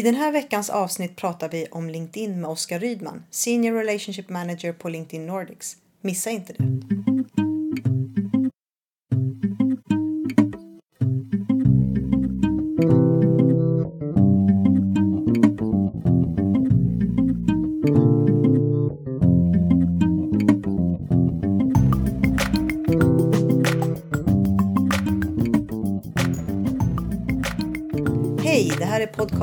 I den här veckans avsnitt pratar vi om LinkedIn med Oskar Rydman, Senior Relationship Manager på LinkedIn Nordics. Missa inte det.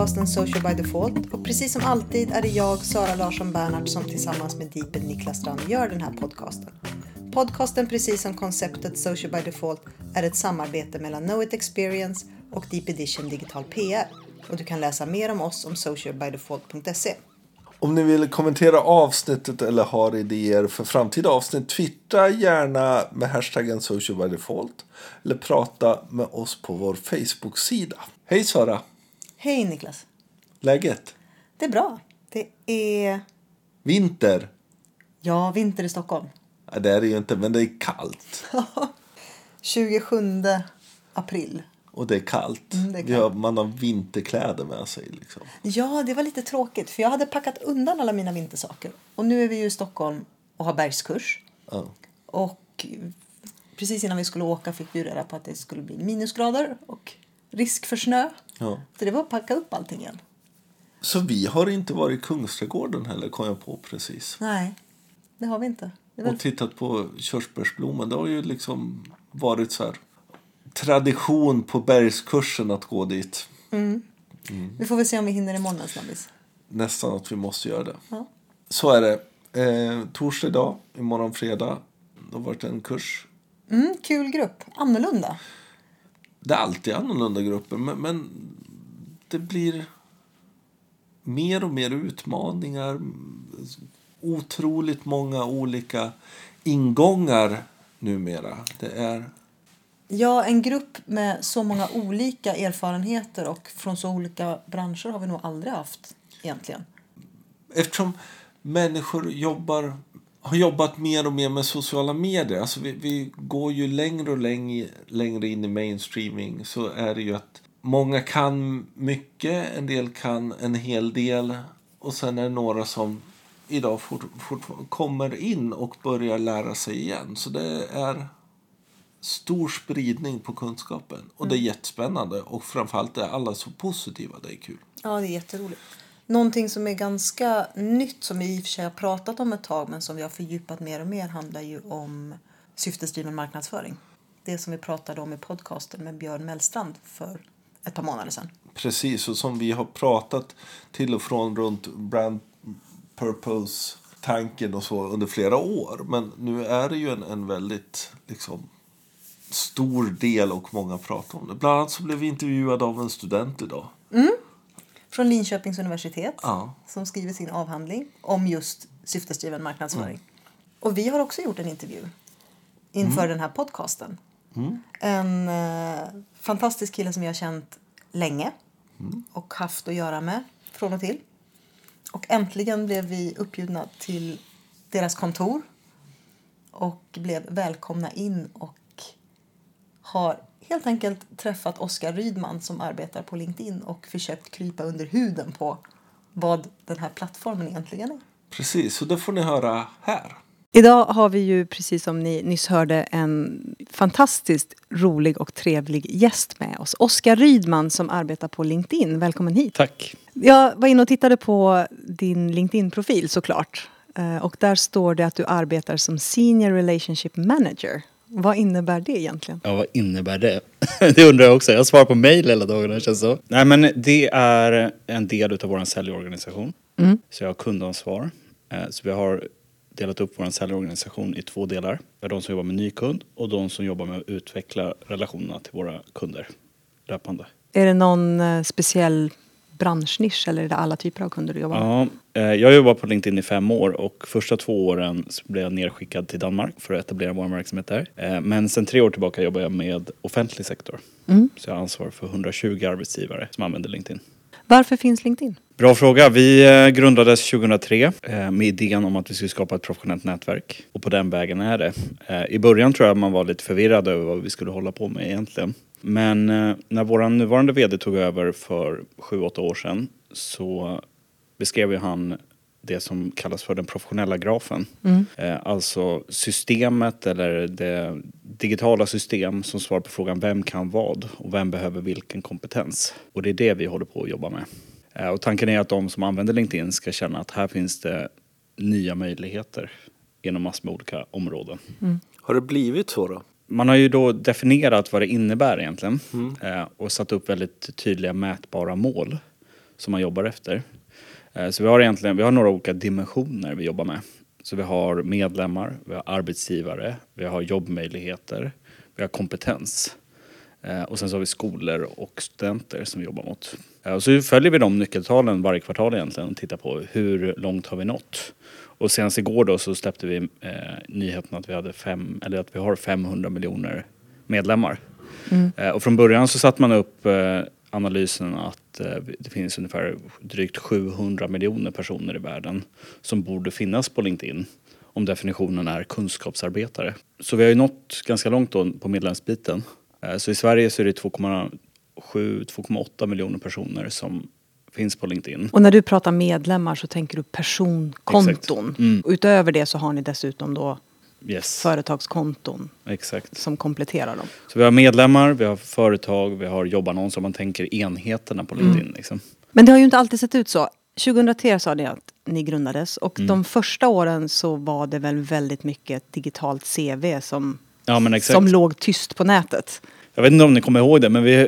Podcasten Social by Default och precis som alltid är det jag, Sara Larsson Bernhardt, som tillsammans med Deepen Niklas Strand gör den här podcasten. Podcasten, precis som konceptet Social by Default, är ett samarbete mellan Know It Experience och Deep Edition Digital PR. Och du kan läsa mer om oss om socialbydefault.se. Om ni vill kommentera avsnittet eller har idéer för framtida avsnitt, twittra gärna med hashtaggen socialbydefault. Eller prata med oss på vår Facebook-sida. Hej Sara! Hej Niklas! Läget? Det är bra. Det är, Vinter? ja, vinter i Stockholm. Ja, det är det ju inte, men det är kallt. 27 april. Och det är kallt. Mm, det är Vi har, man har vinterkläder med sig. Liksom. Ja, det var lite tråkigt för jag hade packat undan alla mina vintersaker. Och nu är vi ju i Stockholm och har bergskurs. Ja. Och precis innan vi skulle åka fick vi reda på att det skulle bli minusgrader och risk för snö. Ja. Så det var att packa upp allting igen. Så vi har inte varit i Kungsträdgården heller, kom jag på precis. Nej, det har vi inte. Väl... Och tittat på körsbärsblomman. Det har ju liksom varit så här tradition på bergskursen att gå dit. Vi får väl se om vi hinner imorgon snabbis. Nästan att vi måste göra det. Ja. Så är det. Eh, torsdag idag, imorgon fredag. Det har varit en kurs. Mm, kul grupp. Annorlunda. Det är alltid annorlunda grupper, men, men det blir mer och mer utmaningar. Otroligt många olika ingångar numera. Det är Ja, en grupp med så många olika erfarenheter och från så olika branscher har vi nog aldrig haft egentligen. eftersom människor jobbar, har jobbat mer och mer med sociala medier. Alltså vi, vi går ju längre och längre, längre in i mainstreaming så är det ju att många kan mycket, en del kan en hel del och sen är det några som idag fort, fort, kommer in och börjar lära sig igen. Så det är stor spridning på kunskapen och det är jättespännande och framförallt är alla så positiva. Det är kul. Ja, det är jätteroligt. Någonting som är ganska nytt som vi i och för sig har pratat om ett tag men som vi har fördjupat mer och mer handlar ju om syftesdriven marknadsföring. Det som vi pratade om i podcasten med Björn Mellstrand för ett par månader sedan. Precis, och som vi har pratat till och från runt brand purpose-tanken och så under flera år. Men nu är det ju en, en väldigt liksom, stor del och många pratar om det. Bland annat så blev vi intervjuade av en student idag. Från Linköpings universitet Ja. som skriver sin avhandling om just syftesdriven marknadsföring. Och vi har också gjort en intervju inför den här podcasten. En eh, fantastisk kille som vi har känt länge och haft att göra med från och till. Och äntligen blev vi uppbjudna till deras kontor och blev välkomna in och har helt enkelt träffat Oskar Rydman som arbetar på LinkedIn och försökt krypa under huden på vad den här plattformen egentligen är. Precis, så det får ni höra här. Idag har vi ju, precis som ni nyss hörde, en fantastiskt rolig och trevlig gäst med oss. Oskar Rydman som arbetar på LinkedIn. Välkommen hit. Tack. Jag var inne och tittade på din LinkedIn-profil såklart. Eh, Och där står det att du arbetar som Senior Relationship Manager. Vad innebär det egentligen? Ja, vad innebär det? det undrar jag också. Jag svarar på mejl hela dagarna känns så. Nej, men det är en del av vår säljorganisation. Så jag har kundansvar. Eh, Så vi har delat upp vår säljorganisation i två delar. De som jobbar med ny kund och de som jobbar med att utveckla relationerna till våra kunder löpande. Är det någon eh, speciell branschnisch eller är det alla typer av kunder du jobbar med? Ja, eh, jag jobbar på LinkedIn i fem år och första två åren blev jag nerskickad till Danmark för att etablera vår verksamhet där. Eh, Men sen tre år tillbaka jobbar jag med offentlig sektor. Så jag har ansvar för 120 arbetsgivare som använder LinkedIn. Varför finns LinkedIn? Bra fråga. Vi eh, grundades 2003 eh, med idén om att vi skulle skapa ett professionellt nätverk. Och på den vägen är det. I början tror jag man var lite förvirrad över vad vi skulle hålla på med egentligen. Men eh, när vår nuvarande vd tog över för sju, åtta år sedan så beskrev ju han det som kallas för den professionella grafen. Eh, alltså systemet eller det digitala system som svarar på frågan vem kan vad och vem behöver vilken kompetens. Och det är det vi håller på att jobba med. Eh, och tanken är att de som använder LinkedIn ska känna att här finns det nya möjligheter inom massor med olika områden. Har det blivit så då? Man har ju då definierat vad det innebär egentligen eh, och satt upp väldigt tydliga mätbara mål som man jobbar efter. Eh, så vi har egentligen vi har några olika dimensioner vi jobbar med. Så vi har medlemmar, vi har arbetsgivare, vi har jobbmöjligheter, vi har kompetens. Eh, Och sen så har vi skolor och studenter som vi jobbar mot. Och så följer vi de nyckeltalen varje kvartal egentligen och tittar på hur långt har vi nått. Och senast igår då så släppte vi eh, nyheten att vi, hade fem, eller att vi har 500 miljoner medlemmar. Eh, och från början så satte man upp eh, analysen att eh, det finns ungefär drygt 700 miljoner personer i världen som borde finnas på LinkedIn om definitionen är kunskapsarbetare. Så vi har ju nått ganska långt då på medlemsbiten. Eh, Så i Sverige så är det 2,7-2,8 miljoner personer som finns på LinkedIn. Och när du pratar medlemmar så tänker du personkonton. Mm. Utöver det så har ni dessutom då Yes, företagskonton exakt. som kompletterar dem. Så vi har medlemmar, vi har företag, vi har jobbannonser man tänker enheterna på LinkedIn. Mm. Liksom. Men det har ju inte alltid sett ut så. 2003 sa ni att ni grundades och Mm. de första åren så var det väl väldigt mycket digitalt CV som, Ja som låg tyst på nätet. Jag vet inte om ni kommer ihåg det men vi,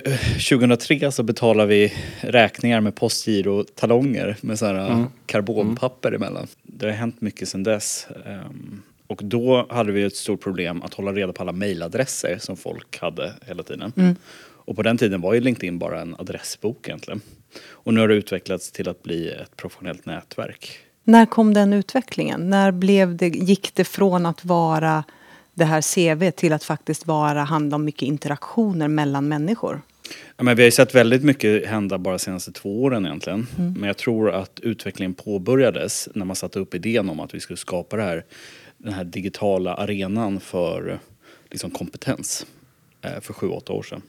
2003 så betalade vi räkningar med postgiro-talonger med sådana här karbonpapper emellan. Det har hänt mycket sedan dess. Ehm, Och då hade vi ett stort problem att hålla reda på alla mejladresser som folk hade hela tiden. Och på den tiden var ju LinkedIn bara en adressbok egentligen. Och nu har det utvecklats till att bli ett professionellt nätverk. När kom den utvecklingen? När blev det, gick det från att vara det här CV till att faktiskt vara, handla om mycket interaktioner mellan människor? Ja, men vi har ju sett väldigt mycket hända bara de senaste två åren egentligen. Men jag tror att utvecklingen påbörjades när man satte upp idén om att vi skulle skapa det här, den här digitala arenan för liksom, kompetens eh, för sju, åtta år sedan.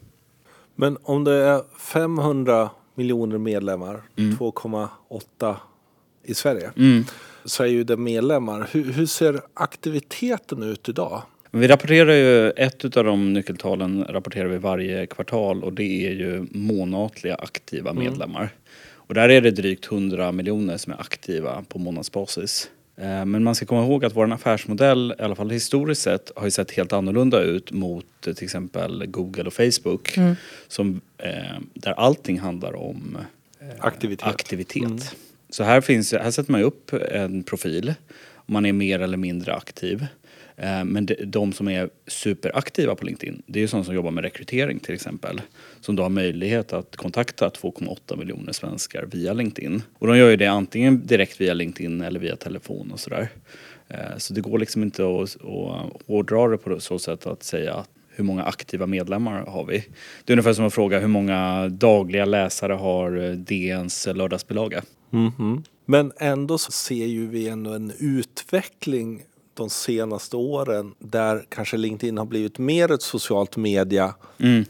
Men om det är 500 miljoner medlemmar, Mm. 2,8 i Sverige, så är ju det medlemmar. Hur, hur ser aktiviteten ut idag? Vi rapporterar ju, ett av de nyckeltalen rapporterar vi varje kvartal och det är ju månatliga aktiva medlemmar. Och där är det drygt 100 miljoner som är aktiva på månadsbasis. Eh, Men man ska komma ihåg att vår affärsmodell, i alla fall historiskt sett, har ju sett helt annorlunda ut mot eh, till exempel Google och Facebook. Som, eh, där allting handlar om Aktivitet. aktivitet. Så här, finns, här sätter man ju upp en profil. Man är mer eller mindre aktiv. Eh, men de, som är superaktiva på LinkedIn, det är ju sådana som jobbar med rekrytering till exempel. Som då har möjlighet att kontakta 2,8 miljoner svenskar via LinkedIn. Och de gör ju det antingen direkt via LinkedIn eller via telefon och sådär. Eh, så det går liksom inte att, att hårdra det på så sätt att säga att hur många aktiva medlemmar har vi? Det är ungefär som att fråga hur många dagliga läsare har DNs lördagsbilaga? Mhm. Men ändå så ser ju vi ändå en utveckling de senaste åren där kanske LinkedIn har blivit mer ett socialt media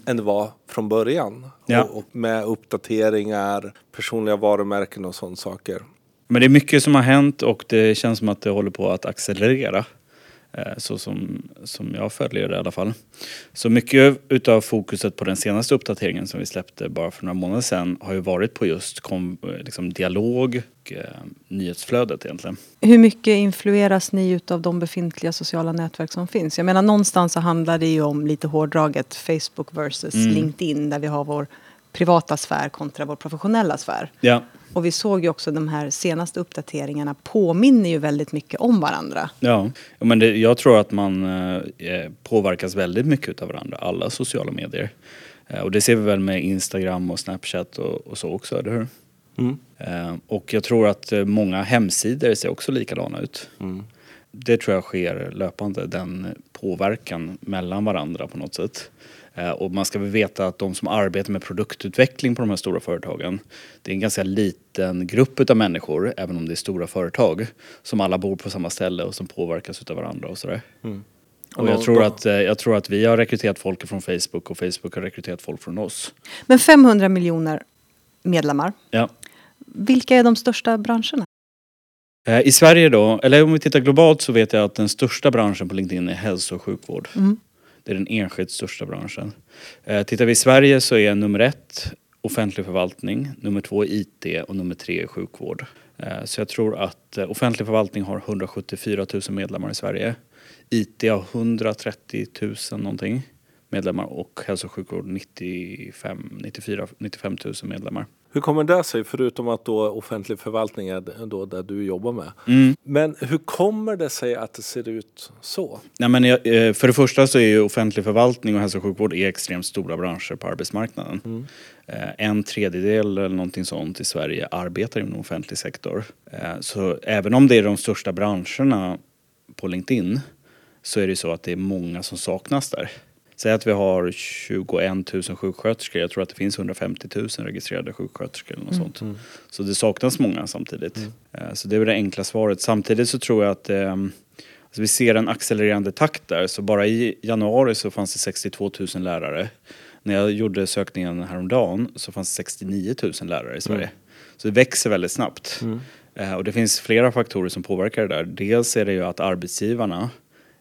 än det var från början. Ja. Och, och med uppdateringar, personliga varumärken och sådana saker. Men det är mycket som har hänt och det känns som att det håller på att accelerera. Eh, Så som, som jag följer det i alla fall. Så mycket utav fokuset på den senaste uppdateringen som vi släppte bara för några månader sedan har ju varit på just kom, eh, liksom dialog och eh, nyhetsflödet egentligen. Hur mycket influeras ni utav de befintliga sociala nätverk som finns? Jag menar någonstans så handlar det ju om lite hårdraget Facebook versus LinkedIn där vi har vår privata sfär kontra vår professionella sfär. Ja, Och vi såg ju också de här senaste uppdateringarna påminner ju väldigt mycket om varandra. Ja, men det, jag tror att man eh, påverkas väldigt mycket av varandra, alla sociala medier. Eh, och det ser vi väl med Instagram och Snapchat och, och så också, eller hur? Eh, och jag tror att eh, många hemsidor ser också likadana ut. Det tror jag sker löpande, den påverkan mellan varandra på något sätt. Eh, Och man ska väl veta att de som arbetar med produktutveckling på de här stora företagen, det är en ganska liten grupp av människor, även om det är stora företag, som alla bor på samma ställe och som påverkas av varandra och sådär. Och jag tror, att, eh, jag tror att vi har rekryterat folk från Facebook och Facebook har rekryterat folk från oss. Men 500 miljoner medlemmar. Ja. Vilka är de största branscherna? Eh, I Sverige då, eller om vi tittar globalt så vet jag att den största branschen på LinkedIn är hälso och sjukvård. Det är den enskilt största branschen. Eh, Tittar vi i Sverige så är nummer ett offentlig förvaltning, nummer två är IT och nummer tre är sjukvård. Eh, Så jag tror att eh, offentlig förvaltning har 174 000 medlemmar i Sverige. IT har 130 000 någonting medlemmar och hälso och sjukvård 95, 94, 95 000 medlemmar. Hur kommer det sig, förutom att då offentlig förvaltning är då där du jobbar med? Mm. Men hur kommer det sig att det ser ut så? Nej, men eh, för det första så är ju offentlig förvaltning och hälso och sjukvård är extremt stora branscher på arbetsmarknaden. Eh, En tredjedel eller någonting sånt i Sverige arbetar inom offentlig sektor. Eh, Så även om det är de största branscherna på LinkedIn så är det så att det är många som saknas där. Säg att vi har 21 000 sjuksköterskor. Jag tror att det finns 150 000 registrerade sjuksköterskor eller något sånt. Så det saknas många samtidigt. Eh, Så det är väl det enkla svaret. Samtidigt så tror jag att eh, alltså vi ser en accelererande takt där. Så bara i januari så fanns det 62 000 lärare. När jag gjorde sökningen häromdagen så fanns det 69 000 lärare i Sverige. Så det växer väldigt snabbt. Eh, Och det finns flera faktorer som påverkar det där. Dels är det ju att arbetsgivarna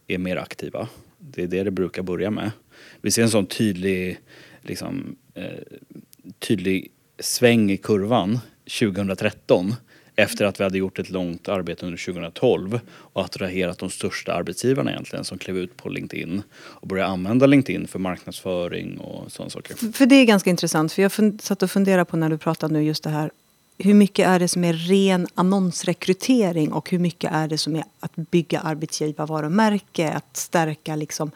är mer aktiva. Det är det det brukar börja med. Vi ser en sån tydlig, liksom, eh, tydlig sväng i kurvan 2013 efter att vi hade gjort ett långt arbete under 2012 och attraherat de största arbetsgivarna egentligen som klev ut på LinkedIn och började använda LinkedIn för marknadsföring och sådana saker. För det är ganska intressant. För jag fun- satt och funderade på när du pratade nu just det här. Hur mycket är det som är ren annonsrekrytering och hur mycket är det som är att bygga arbetsgivarvarumärke, att stärka liksom,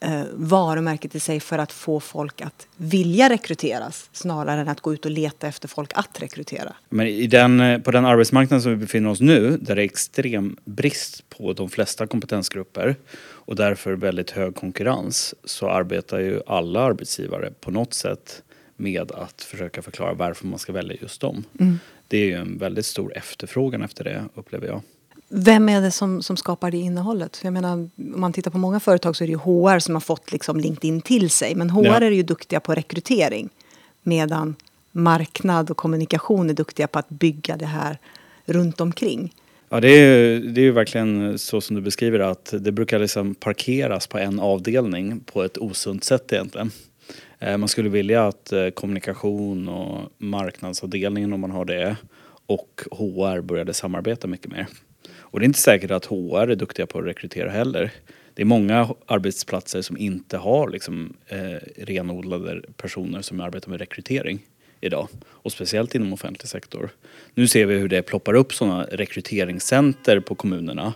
eh, varumärket i sig för att få folk att vilja rekryteras snarare än att gå ut och leta efter folk att rekrytera. Men i den, eh, på den arbetsmarknaden som vi befinner oss nu, där det är extrem brist på de flesta kompetensgrupper och därför väldigt hög konkurrens, så arbetar ju alla arbetsgivare på något sätt med att försöka förklara varför man ska välja just dem. Det är ju en väldigt stor efterfrågan efter det, upplever jag. Vem är det som, som skapar det innehållet? Jag menar, om man tittar på många företag så är det ju HR som har fått liksom LinkedIn till sig. Men HR Ja. är ju duktiga på rekrytering. Medan marknad och kommunikation är duktiga på att bygga det här runt omkring. Ja, det är, ju- det är ju verkligen så som du beskriver att det brukar liksom parkeras på en avdelning på ett osunt sätt egentligen. Eh, Man skulle vilja att eh, kommunikation och marknadsavdelningen om man har det och HR började samarbeta mycket mer. Och det är inte säkert att HR är duktiga på att rekrytera heller. Det är många arbetsplatser som inte har liksom, eh, renodlade personer som arbetar med rekrytering idag. Och speciellt inom offentlig sektor. Nu ser vi hur det ploppar upp sådana rekryteringscenter på kommunerna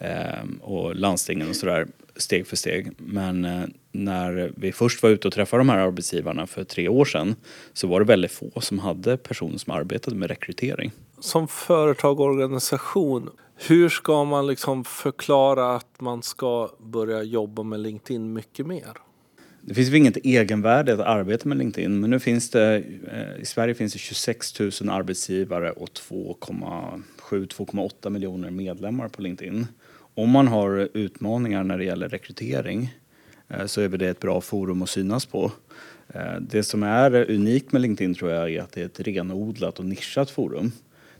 eh, och landstingen och sådär steg för steg. Men eh, när vi först var ute och träffade de här arbetsgivarna för tre år sedan så var det väldigt få som hade personer som arbetade med rekrytering. Som företag och organisation, hur ska man liksom förklara att man ska börja jobba med LinkedIn mycket mer? Det finns väl inget egenvärde att arbeta med LinkedIn men nu finns det, eh, i Sverige finns det 26 000 arbetsgivare och 2,7-2,8 miljoner medlemmar på LinkedIn. Om man har utmaningar när det gäller rekrytering eh, så är väl det ett bra forum att synas på. Eh, det som är unikt med LinkedIn tror jag är att det är ett renodlat och nischat forum.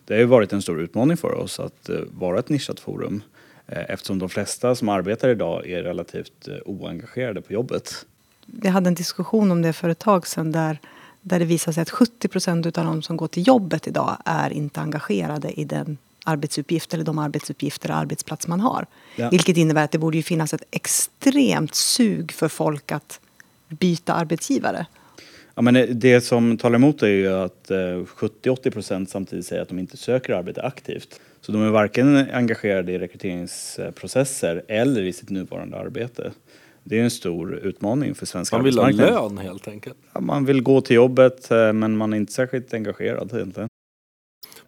Det har ju varit en stor utmaning för oss att eh, vara ett nischat forum eh, eftersom de flesta som arbetar idag är relativt eh, oengagerade på jobbet. Vi hade en diskussion om det för ett tag sedan där, där det visade sig att 70 procent av de som går till jobbet idag är inte engagerade i den arbetsuppgift eller de arbetsuppgifter och arbetsplats man har. Ja. Vilket innebär att det borde ju finnas ett extremt sug för folk att byta arbetsgivare. Ja, men det som talar emot är ju att eh, 70-80 procent samtidigt säger att de inte söker arbete aktivt. Så de är varken engagerade i rekryteringsprocesser eller i sitt nuvarande arbete. Det är en stor utmaning för svenska Man vill ha lön helt enkelt. Ja, man vill gå till jobbet eh, men man är inte särskilt engagerad egentligen.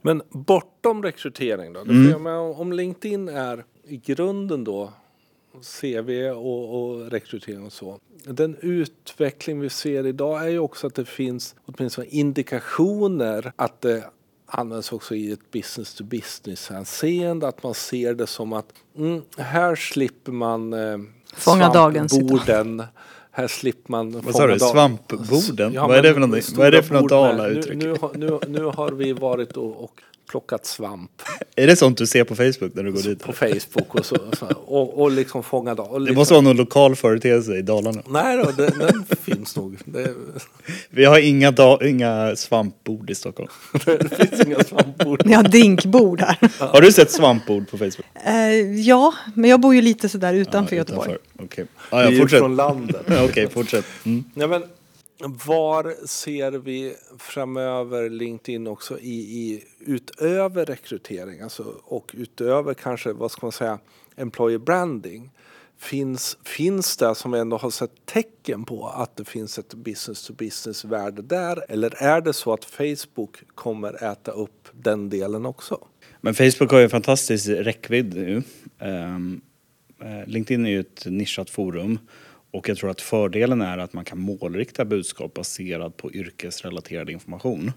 Men bortom rekrytering då? Mm. Om LinkedIn är i grunden då CV och, och rekrytering och så. Den utveckling vi ser idag är ju också att det finns åtminstone indikationer att det används också i ett business to business hänseende. Att man ser det som att mm, här slipper man eh, Fånga dagens svampborden. Här slipper man Vad sa du? Svampborden? Ja, Vad är det för stora Vad är det för något dalauttryck? Nu, nu, har- nu, nu har vi varit och, och plockat svamp Är det sånt du ser på Facebook när du går dit? på Facebook och, så, så, och, och liksom fångat dag. Och Det liksom, måste vara någon lokal företeelse i Dalarna. Nej då, den, den finns nog. Det, Vi har inga, da- inga svampbord i Stockholm. det finns inga svampbord. Ni har drinkbord här. Har du sett svampbord på Facebook? Eh, ja, men jag bor ju lite sådär utanför Ja, Göteborg. utanför. Vi Ja, är ja, ju fortsätt. från landet. Okej, fortsätt. Mm. Ja, men, var ser vi framöver LinkedIn också i, i utöver rekrytering alltså, och utöver kanske vad ska man säga employer branding? Finns, finns det som vi ändå har sett tecken på att det finns ett business to business värde där? Eller är det så att Facebook kommer äta upp den delen också? Men Facebook har ju en fantastisk räckvidd nu. Um, LinkedIn är ju ett nischat forum och jag tror att fördelen är att man kan målrikta budskap baserat på yrkesrelaterad information.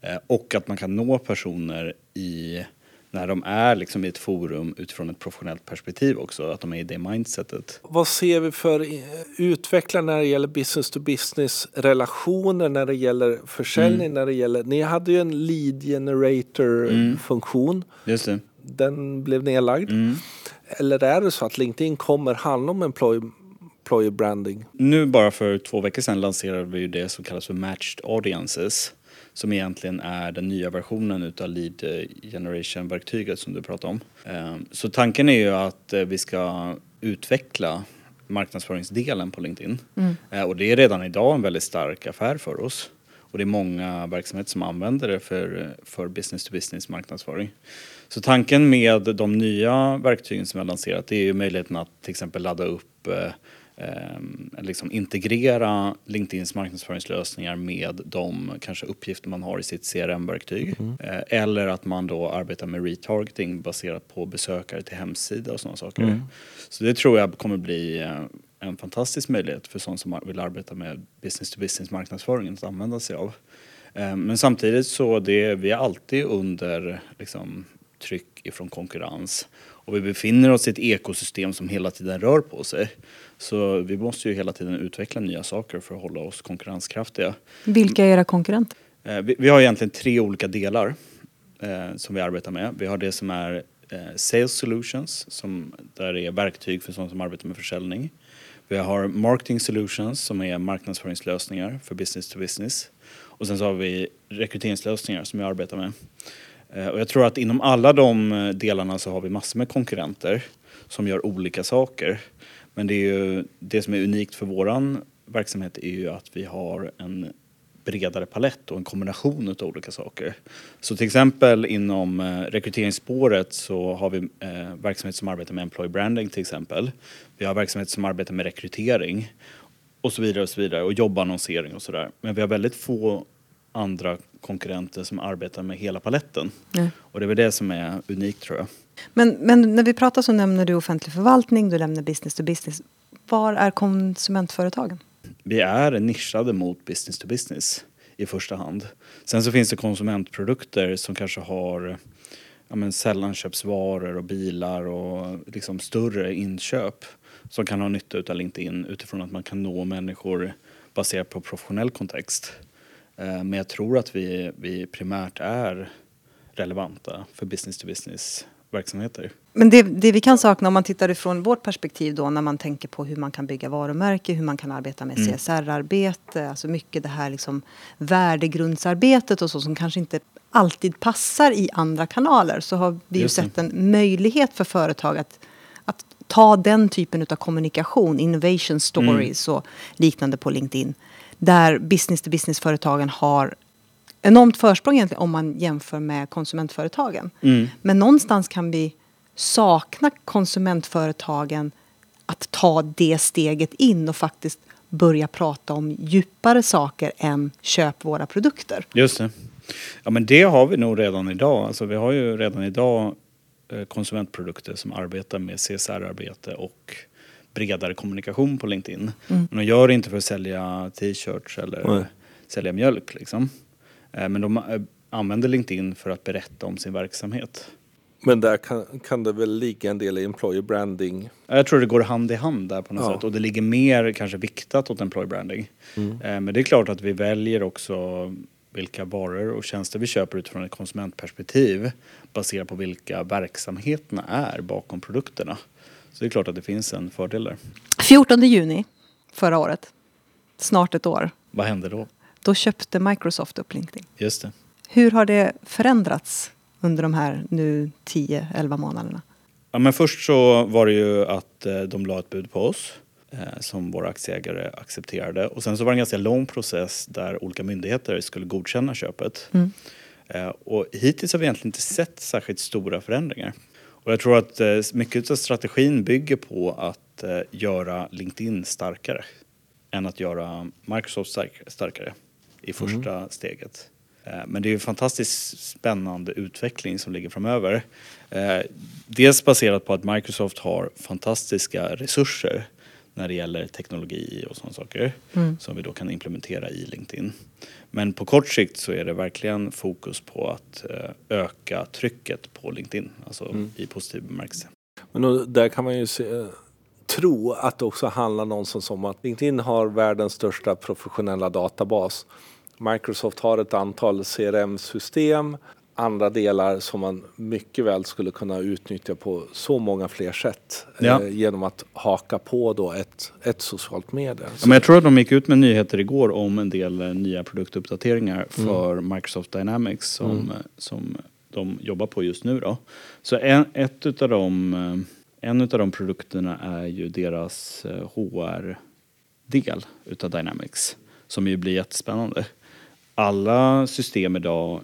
Eh, och att man kan nå personer i när de är liksom i ett forum utifrån ett professionellt perspektiv också, att de är i det mindsetet. Vad ser vi för eh, utveckling när det gäller business to business relationer, när det gäller försäljning, när det gäller... Ni hade ju en lead generator funktion. Just det. Den blev nedlagd. Eller är det så att LinkedIn kommer handla om employer, employer branding? Nu bara för två veckor sedan lanserade vi ju det som kallas för Matched Audiences. Som egentligen är den nya versionen utav Lead Generation-verktyget som du pratade om. Ehm, Så tanken är ju att eh, vi ska utveckla marknadsföringsdelen på LinkedIn. Eh, Och det är redan idag en väldigt stark affär för oss. Och det är många verksamheter som använder det för, för business to business marknadsföring. Så tanken med de nya verktygen som vi har lanserat det är ju möjligheten att till exempel ladda upp eh, liksom integrera LinkedIns marknadsföringslösningar med de kanske uppgifter man har i sitt CRM-verktyg. Eh, eller att man då arbetar med retargeting baserat på besökare till hemsida och sådana saker. Så det tror jag kommer bli eh, en fantastisk möjlighet för sådana som vill arbeta med business to business marknadsföring att använda sig av. Eh, Men samtidigt så det, vi är alltid under liksom, tryck ifrån konkurrens. Och vi befinner oss i ett ekosystem som hela tiden rör på sig. Så vi måste ju hela tiden utveckla nya saker för att hålla oss konkurrenskraftiga. Vilka är era konkurrenter? Eh, Vi, har egentligen tre olika delar eh, som vi arbetar med. Vi har det som är eh, Sales Solutions, som, där det är verktyg för sådana som arbetar med försäljning. Vi har Marketing Solutions som är marknadsföringslösningar för business to business. Och sen så har vi rekryteringslösningar som vi arbetar med. Eh, och jag tror att inom alla de eh, delarna så har vi massor med konkurrenter som gör olika saker. Men det, är ju, det som är unikt för våran verksamhet är ju att vi har en bredare palett och en kombination av olika saker. Så till exempel inom eh, rekryteringsspåret så har vi verksamhet som arbetar med employee branding till exempel. Vi har verksamhet som arbetar med rekrytering och så vidare och så vidare och jobbannonsering och sådär. Men vi har väldigt få andra konkurrenter som arbetar med hela paletten. Nej. Och det är väl det som är unikt tror jag. Men, men när vi pratar så nämner du offentlig förvaltning, du nämner business to business. Var är konsumentföretagen? Vi är nischade mot business to business i första hand. Sen så finns det konsumentprodukter som kanske har ja, men sällanköpsvaror och bilar och liksom större inköp som kan ha nytta av LinkedIn utifrån att man kan nå människor baserat på professionell kontext. Eh, Men jag tror att vi, vi primärt är relevanta för business to business verksamheter. Men det, det vi kan sakna om man tittar ifrån vårt perspektiv då när man tänker på hur man kan bygga varumärke, hur man kan arbeta med CSR-arbete, alltså mycket det här liksom värdegrundsarbetet och så som kanske inte alltid passar i andra kanaler så har vi ju sett en möjlighet för företag att, att ta den typen av kommunikation, innovation stories och liknande på LinkedIn där business to business-företagen har enormt försprång egentligen om man jämför med konsumentföretagen. Men någonstans kan vi sakna konsumentföretagen att ta det steget in och faktiskt börja prata om djupare saker än köp våra produkter. Just det. Ja men det har vi nog redan idag. Alltså vi har ju redan idag eh, konsumentprodukter som arbetar med CSR-arbete och bredare kommunikation på LinkedIn. Men de gör det inte för att sälja t-shirts eller Nej. sälja mjölk liksom. Eh, Men de eh, använder LinkedIn för att berätta om sin verksamhet. Men där kan, kan det väl ligga en del employer branding. Jag tror det går hand i hand där på något Ja. sätt och det ligger mer kanske viktat åt employer branding. Eh, Men det är klart att vi väljer också vilka varor och tjänster vi köper utifrån ett konsumentperspektiv baserat på vilka verksamheterna är bakom produkterna. Så det är klart att det finns en fördel där. 14 juni förra året, snart ett år, Vad hände då? då köpte Microsoft upp LinkedIn. Just det. Hur har det förändrats under de här nu 10-11 månaderna? Ja, men först så var det ju att eh, de la ett bud på oss eh, som våra aktieägare accepterade. Och sen så var det en ganska lång process där olika myndigheter skulle godkänna köpet. Eh, och hittills har vi egentligen inte sett särskilt stora förändringar. Och jag tror att eh, mycket av strategin bygger på att eh, göra LinkedIn starkare än att göra Microsoft stark- starkare i första steget. Eh, Men det är en fantastiskt spännande utveckling som ligger framöver. Dels baserat på att Microsoft har fantastiska resurser när det gäller teknologi och sådana saker som vi då kan implementera i LinkedIn. Men på kort sikt så är det verkligen fokus på att eh, öka trycket på LinkedIn, alltså i positiv bemärkelse. Men då, där kan man ju se, tro att det också handlar någonstans om att LinkedIn har världens största professionella databas. Microsoft har ett antal CRM-system, andra delar som man mycket väl skulle kunna utnyttja på så många fler sätt Ja. eh, genom att haka på då ett, ett socialt medie. Ja, men jag tror att de gick ut med nyheter igår om en del eh, nya produktuppdateringar för Microsoft Dynamics som, eh, som de jobbar på just nu. Då. Så en, ett utav de, eh, en av de produkterna är ju deras HR-del utav Dynamics som ju blir jättespännande. Alla system idag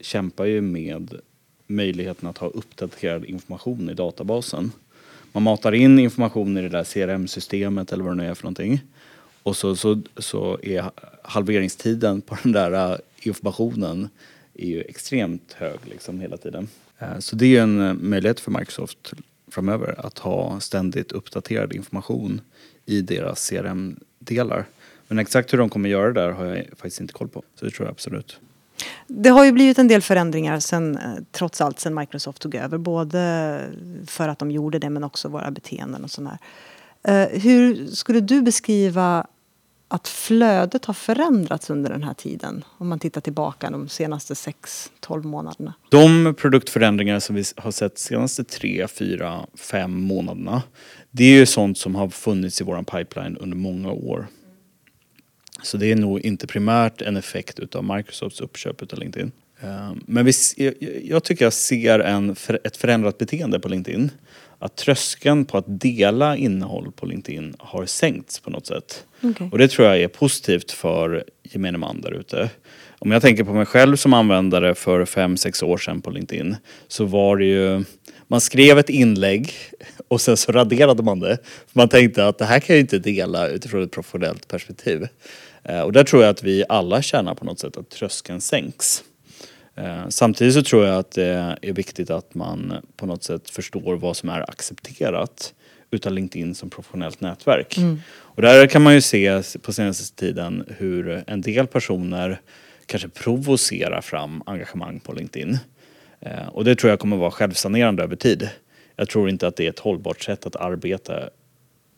kämpar ju med möjligheten att ha uppdaterad information i databasen. Man matar in information i det där CRM-systemet eller vad det nu är för någonting. Och så, så, så är halveringstiden på den där äh, informationen är ju extremt hög liksom hela tiden. Äh, så det är ju en äh, möjlighet för Microsoft framöver att ha ständigt uppdaterad information i deras CRM-delar. Men exakt hur de kommer göra det där har jag faktiskt inte koll på. Så det tror jag absolut. Det har ju blivit en del förändringar sen, eh, trots allt sen Microsoft tog över. Både för att de gjorde det men också våra beteenden och sådär. Eh, hur skulle du beskriva att flödet har förändrats under den här tiden? Om man tittar tillbaka de senaste 6-12 månaderna. De produktförändringar som vi har sett senaste tre, fyra, fem månaderna. Det är ju sånt som har funnits i våran pipeline under många år. Så det är nog inte primärt en effekt utav Microsofts uppköp utav LinkedIn. Eh, Men vi, jag- tycker jag ser en, ett förändrat beteende på LinkedIn. Att tröskeln på att dela innehåll på LinkedIn har sänkts på något sätt. Okej. Och det tror jag är positivt för gemene man där ute. Om jag tänker på mig själv som användare för fem sex år sedan på LinkedIn så var det ju, man skrev ett inlägg och sen så raderade man det. Man tänkte att det här kan jag ju inte dela utifrån ett professionellt perspektiv. Eh, Och där tror jag att vi alla tjänar på något sätt att tröskeln sänks. Eh, Samtidigt så tror jag att det är viktigt att man på något sätt förstår vad som är accepterat utav LinkedIn som professionellt nätverk. Och där kan man ju se på senaste tiden hur en del personer kanske provocerar fram engagemang på LinkedIn. Eh, Och det tror jag kommer vara självsanerande över tid. Jag tror inte att det är ett hållbart sätt att arbeta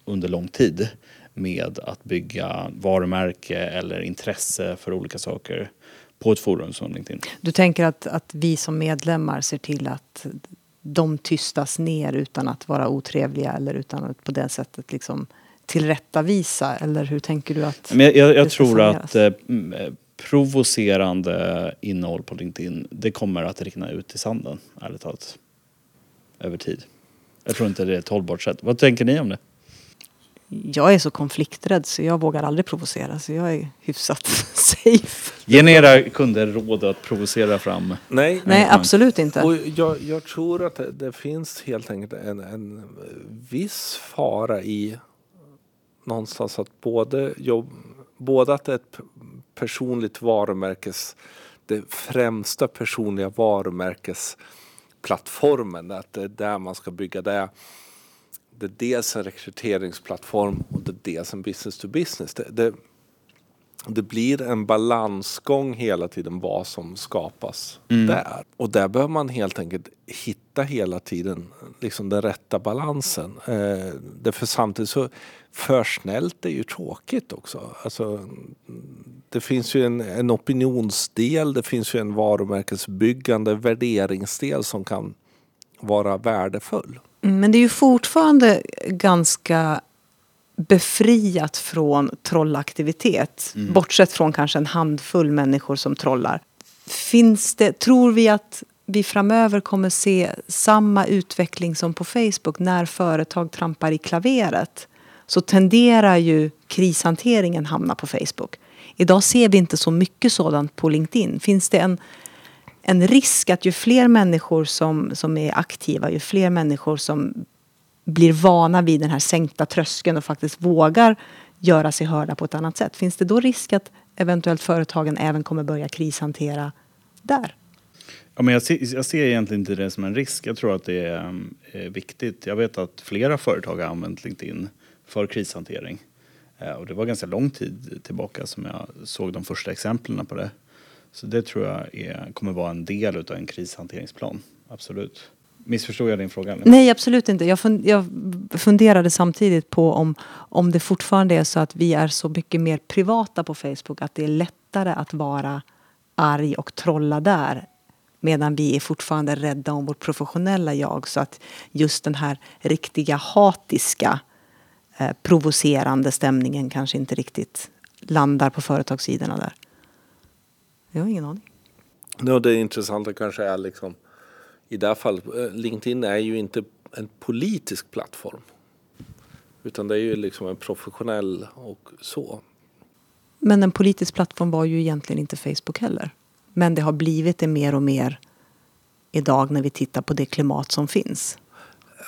under lång tid med att bygga varumärke eller intresse för olika saker på ett forum som LinkedIn. Du tänker att, att vi som medlemmar ser till att de tystas ner utan att vara otrevliga eller utan att på det sättet liksom tillrättavisa? Eller hur tänker du att Men jag, jag, jag tror att eh, eh, provocerande innehåll på LinkedIn, det kommer att rinna ut i sanden, ärligt talat. Över tid. Jag tror inte det är ett hållbart sätt. Vad tänker ni om det? Jag är så konflikträdd så jag vågar aldrig provocera så jag är hyfsat safe. Ger ni era kunder råd att provocera fram? Nej, Nej, absolut inte. Och jag, jag tror att det, det finns helt enkelt en, en viss fara i någonstans att både, jobb, både att det är ett personligt varumärkes, det främsta personliga varumärkesplattformen, att det är där man ska bygga det. Det är dels en rekryteringsplattform och det är dels en business to business. Det, det, det blir en balansgång hela tiden vad som skapas där. Och där behöver man helt enkelt hitta hela tiden liksom den rätta balansen. Eh, därför samtidigt så för snällt är ju tråkigt också. Alltså, det finns ju en, en opinionsdel, det finns ju en varumärkesbyggande värderingsdel som kan vara värdefull. Mm, Men det är ju fortfarande ganska befriat från trollaktivitet. Bortsett från kanske en handfull människor som trollar. Finns det, tror vi att vi framöver kommer se samma utveckling som på Facebook när företag trampar i klaveret? Så tenderar ju krishanteringen hamna på Facebook. Idag ser vi inte så mycket sådant på LinkedIn. Finns det en, en risk att ju fler människor som, som är aktiva, ju fler människor som blir vana vid den här sänkta tröskeln och faktiskt vågar göra sig hörda på ett annat sätt. Finns det då risk att eventuellt företagen även kommer börja krishantera där? Ja, men jag, ser, jag ser egentligen inte det som en risk. Jag tror att det är är viktigt. Jag vet att flera företag har använt LinkedIn för krishantering. Eh, och det var ganska lång tid tillbaka som jag såg de första exemplen på det. Så det tror jag är, kommer vara en del av en krishanteringsplan. Absolut. Missförstod jag din fråga? eller? Nej, absolut inte. Jag, fund, jag funderade samtidigt på om, om det fortfarande är så att vi är så mycket mer privata på Facebook att det är lättare att vara arg och trolla där medan vi är fortfarande rädda om vårt professionella jag så att just den här riktiga hatiska eh, provocerande stämningen kanske inte riktigt landar på företagssidorna där. Jag har ingen aning. Ja, det intressanta kanske är liksom i det här fallet, eh, LinkedIn är ju inte en politisk plattform. Utan det är ju liksom en professionell och så. Men en politisk plattform var ju egentligen inte Facebook heller. Men det har blivit det mer och mer idag när vi tittar på det klimat som finns.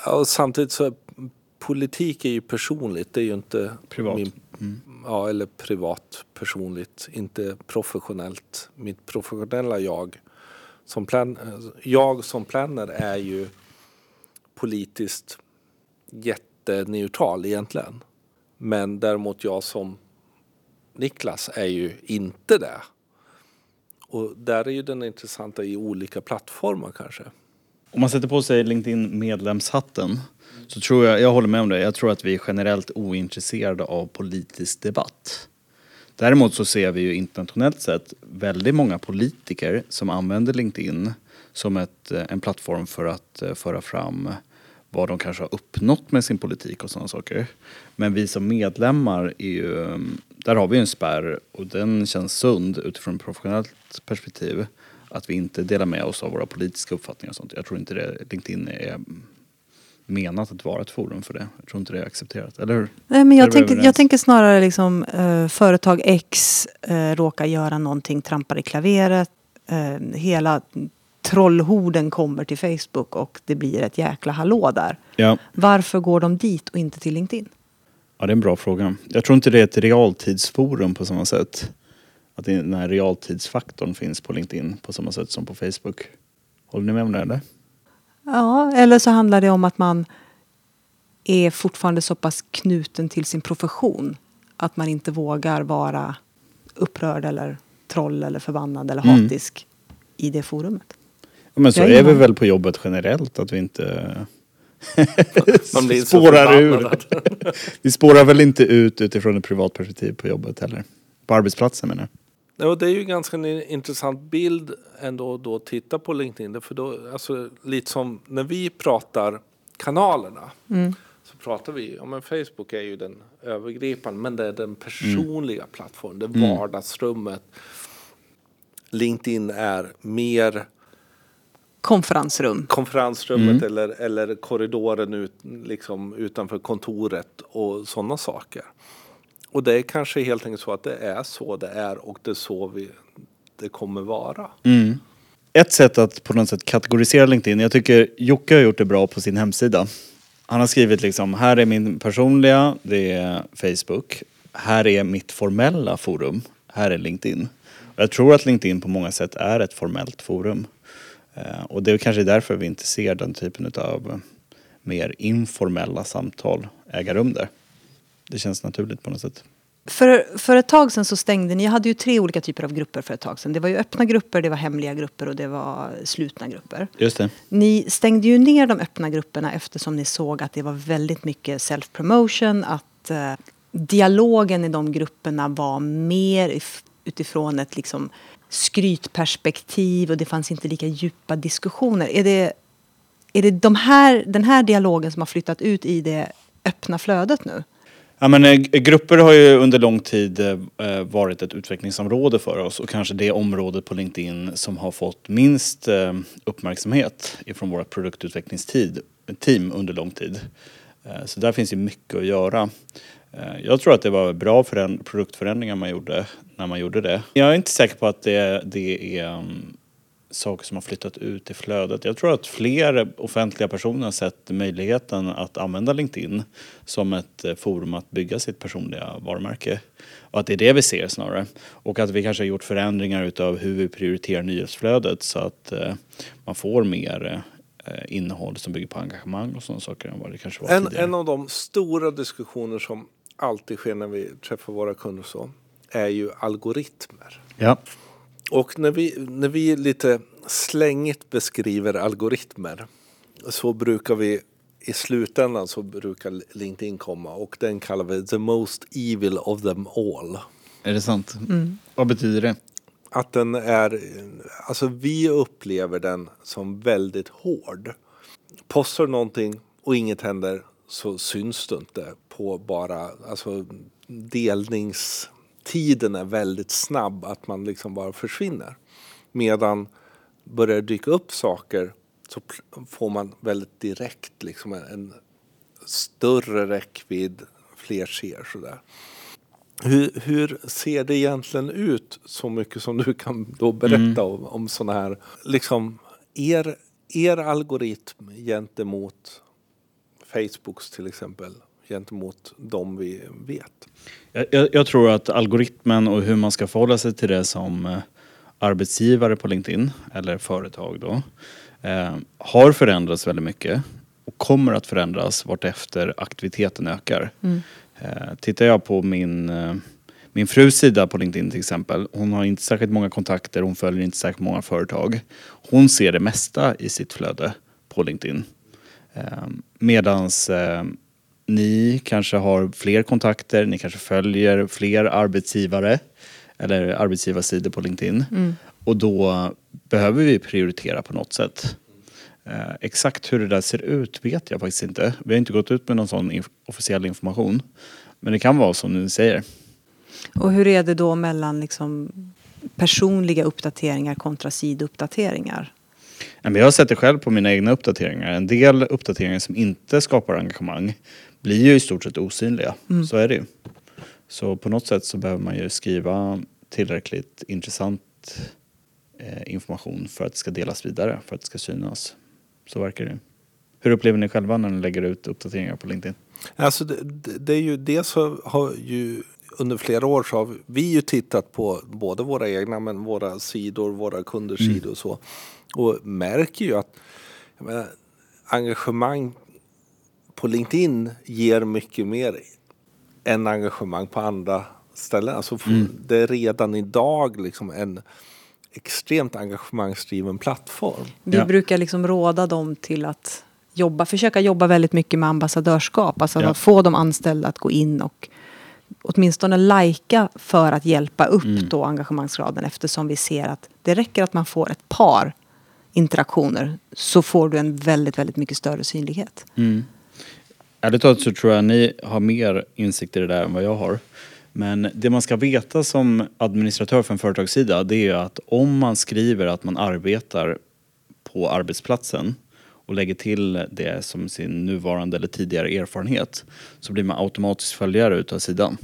Ja, och samtidigt så är politik är ju personligt, det är ju inte Privat. Min, ja, eller privat personligt, inte professionellt. Mitt professionella jag som plan, jag som planner är ju politiskt jätteneutral egentligen. Men däremot jag som Niklas är ju inte det. Och där är ju den intressanta i olika plattformar kanske. Om man sätter på sig LinkedIn medlemshatten så tror jag, jag håller med om det, jag tror att vi är generellt ointresserade av politisk debatt. Däremot så ser vi ju internationellt sett väldigt många politiker som använder LinkedIn som ett, eh, en plattform för att eh, föra fram vad de kanske har uppnått med sin politik och sådana saker. Men vi som medlemmar är ju, mm, där har vi en spärr och den känns sund utifrån ett professionellt perspektiv. Att vi inte delar med oss av våra politiska uppfattningar och sånt. Jag tror inte det, LinkedIn är mm, menat att vara ett forum för det. Jag tror inte det är accepterat, eller hur? Nej, men jag, tänker, jag tänker snarare liksom eh, företag X eh, råkar göra någonting, trampar i klaveret. Eh, hela trollhorden kommer till Facebook och det blir ett jäkla hallå där. Ja. Varför går de dit och inte till LinkedIn? ja, det är en bra fråga. Jag tror inte det är ett realtidsforum på samma sätt. Att den här realtidsfaktorn finns på LinkedIn på samma sätt som på Facebook. Håller ni med om det eller? Ja, eller så handlar det om att man är fortfarande så pass knuten till sin profession att man inte vågar vara upprörd eller troll eller förbannad eller Mm. hatisk i det forumet. Ja, men så är vi väl på jobbet generellt att vi inte Man blir så spårar ur. Vi spårar väl inte ut utifrån ett privat perspektiv på jobbet heller. På arbetsplatsen menar jag. Ja, det är ju ganska en intressant bild ändå då att titta på LinkedIn. För då, alltså, lite som när vi pratar kanalerna. Så pratar vi, ja men Facebook är ju den övergripande. Men det är den personliga plattformen, det är vardagsrummet. LinkedIn är mer Konferensrum. konferensrummet eller, eller korridoren ut, liksom, utanför kontoret och sådana saker. Och det är kanske helt enkelt så att det är så det är och det är så vi, det kommer vara. Mm. Ett sätt att på något sätt kategorisera LinkedIn, jag tycker Jocke har gjort det bra på sin hemsida. Han har skrivit liksom, här är min personliga, det är Facebook. Här är mitt formella forum, här är LinkedIn. Och jag tror att LinkedIn på många sätt är ett formellt forum. Eh, och det är kanske därför vi inte ser den typen av mer informella samtal äga rum där. Det känns naturligt på något sätt. För, för ett tag sedan så stängde ni, jag hade ju tre olika typer av grupper för ett tag sedan. Det var ju öppna grupper, det var hemliga grupper och det var slutna grupper. Just det. Ni stängde ju ner de öppna grupperna eftersom ni såg att det var väldigt mycket self-promotion, att eh, dialogen i de grupperna var mer if- utifrån ett liksom skrytperspektiv och det fanns inte lika djupa diskussioner. Är det, är det de här, den här dialogen som har flyttat ut i det öppna flödet nu? Ja, men, eh, grupper har ju under lång tid eh, eh, varit ett utvecklingsområde för oss och kanske det området på LinkedIn som har fått minst eh, uppmärksamhet ifrån våra produktutvecklingsteam under lång tid. Eh, så där finns ju mycket att göra. Eh, jag tror att det var bra produktförändringar man gjorde när man gjorde det. Jag är inte säker på att det, det är um, saker som har flyttat ut i flödet. Jag tror att fler offentliga personer har sett möjligheten att använda LinkedIn som ett eh, forum att bygga sitt personliga varumärke. Och att det är det vi ser snarare. Och att vi kanske har gjort förändringar utav hur vi prioriterar nyhetsflödet så att eh, man får mer eh, innehåll som bygger på engagemang och sådana saker än vad det kanske var En, tidigare. en av de stora diskussioner som alltid sker när vi träffar våra kunder så är ju algoritmer. Ja. Och när vi, när vi lite slängigt beskriver algoritmer så brukar vi i slutändan så brukar LinkedIn komma och den kallar vi the most evil of them all. Är det sant? Vad betyder det? Att den är, alltså vi upplever den som väldigt hård. Postar någonting och inget händer så syns du inte på bara, alltså delningstiden är väldigt snabb att man liksom bara försvinner. Medan börjar det dyka upp saker så får man väldigt direkt liksom en, en större räckvidd, fler ser sådär. Hur, hur ser det egentligen ut så mycket som du kan då berätta om, om sådana här, liksom er, er algoritm gentemot Facebooks till exempel, gentemot de vi vet? Jag, jag, jag tror att algoritmen och hur man ska förhålla sig till det som eh, arbetsgivare på LinkedIn, eller företag då, eh, har förändrats väldigt mycket och kommer att förändras vartefter aktiviteten ökar. Eh, tittar jag på min, eh, min frus sida på LinkedIn till exempel, hon har inte särskilt många kontakter, hon följer inte särskilt många företag. Hon ser det mesta i sitt flöde på LinkedIn. Eh, medans eh, ni kanske har fler kontakter, ni kanske följer fler arbetsgivare eller arbetsgivarsidor på LinkedIn. Och då behöver vi prioritera på något sätt. Eh, exakt hur det där ser ut vet jag faktiskt inte. Vi har inte gått ut med någon sån inf- officiell information. Men det kan vara som ni säger. Och hur är det då mellan liksom personliga uppdateringar kontra sidouppdateringar? Jag har sett det själv på mina egna uppdateringar. En del uppdateringar som inte skapar engagemang blir ju i stort sett osynliga. Så är det ju. Så på något sätt så behöver man ju skriva tillräckligt intressant eh, information för att det ska delas vidare, för att det ska synas. Så verkar det ju. Hur upplever ni själva när ni lägger ut uppdateringar på LinkedIn? Alltså det, det det är ju det så har ju under flera år så har vi ju tittat på både våra egna men våra sidor, våra kunders sidor och så. Och märker ju att jag menar, engagemang på LinkedIn ger mycket mer än engagemang på andra ställen. Alltså det är redan idag liksom en extremt engagemangsdriven plattform. Vi Ja. brukar liksom råda dem till att jobba, försöka jobba väldigt mycket med ambassadörskap. Alltså Ja. att få de anställda att gå in och åtminstone lajka för att hjälpa upp Mm. då engagemangsgraden eftersom vi ser att det räcker att man får ett par interaktioner så får du en väldigt, väldigt mycket större synlighet. Ärligt talat så tror jag ni har mer insikt i det där än vad jag har. Men det man ska veta som administratör för en företagssida det är ju att om man skriver att man arbetar på arbetsplatsen och lägger till det som sin nuvarande eller tidigare erfarenhet så blir man automatiskt följare utav sidan.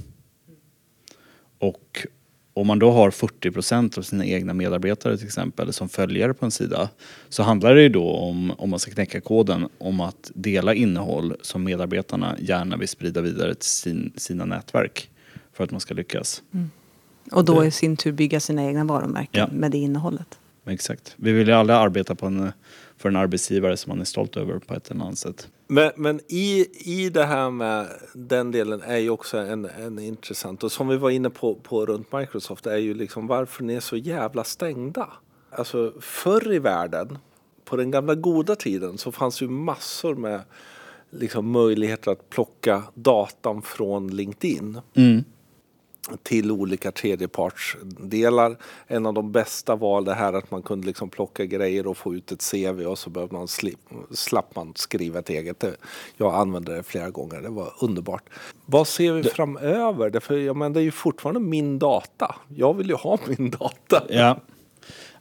Och om man då har 40% av sina egna medarbetare till exempel som följare på en sida så handlar det ju då om, om man ska knäcka koden, om att dela innehåll som medarbetarna gärna vill sprida vidare till sin, sina nätverk för att man ska lyckas. Och då i sin tur bygga sina egna varumärken Ja. med det innehållet. Exakt. Vi vill ju alla arbeta på en, för en arbetsgivare som man är stolt över på ett eller annat sätt. Men, men i, i det här med den delen är ju också en, en intressant och som vi var inne på, på runt Microsoft är ju liksom varför ni är så jävla stängda. Alltså förr i världen, på den gamla goda tiden så fanns ju massor med liksom möjligheter att plocka datan från LinkedIn Mm till olika tredjepartsdelar. En av de bästa var det här att man kunde liksom plocka grejer och få ut ett CV och så behövde man sli, slapp man skriva ett eget. Det- Jag använde det flera gånger, det var underbart. Vad ser vi framöver? Därför, ja, men det är ju fortfarande min data. Jag vill ju ha min data. Ja.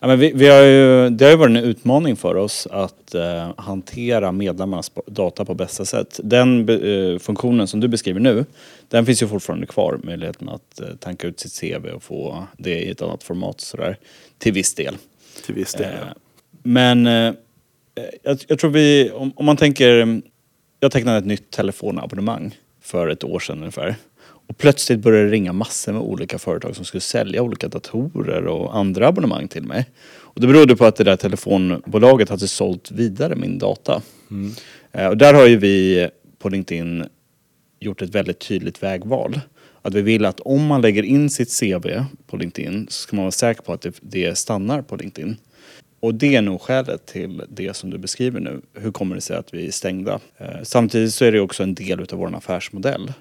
Ja, men vi, vi har ju, det har ju varit en utmaning för oss att eh, hantera medlemmarnas data på bästa sätt. Den be, eh, funktionen som du beskriver nu, den finns ju fortfarande kvar. Möjligheten att eh, tanka ut sitt CV och få det i ett annat format sådär, till viss del. Till viss del. Eh, Men eh, jag, jag tror vi, om, om man tänker, jag tecknade ett nytt telefonabonnemang för ett år sedan ungefär. Och plötsligt började det ringa massor med olika företag som skulle sälja olika datorer och andra abonnemang till mig. Och det berodde på att det där telefonbolaget hade sålt vidare min data. Eh, Och där har ju vi på LinkedIn gjort ett väldigt tydligt vägval. Att vi vill att om man lägger in sitt CV på LinkedIn så ska man vara säker på att det, det stannar på LinkedIn. Och det är nog skälet till det som du beskriver nu. Hur kommer det sig att vi är stängda? Eh, samtidigt så är det också en del av vår affärsmodell.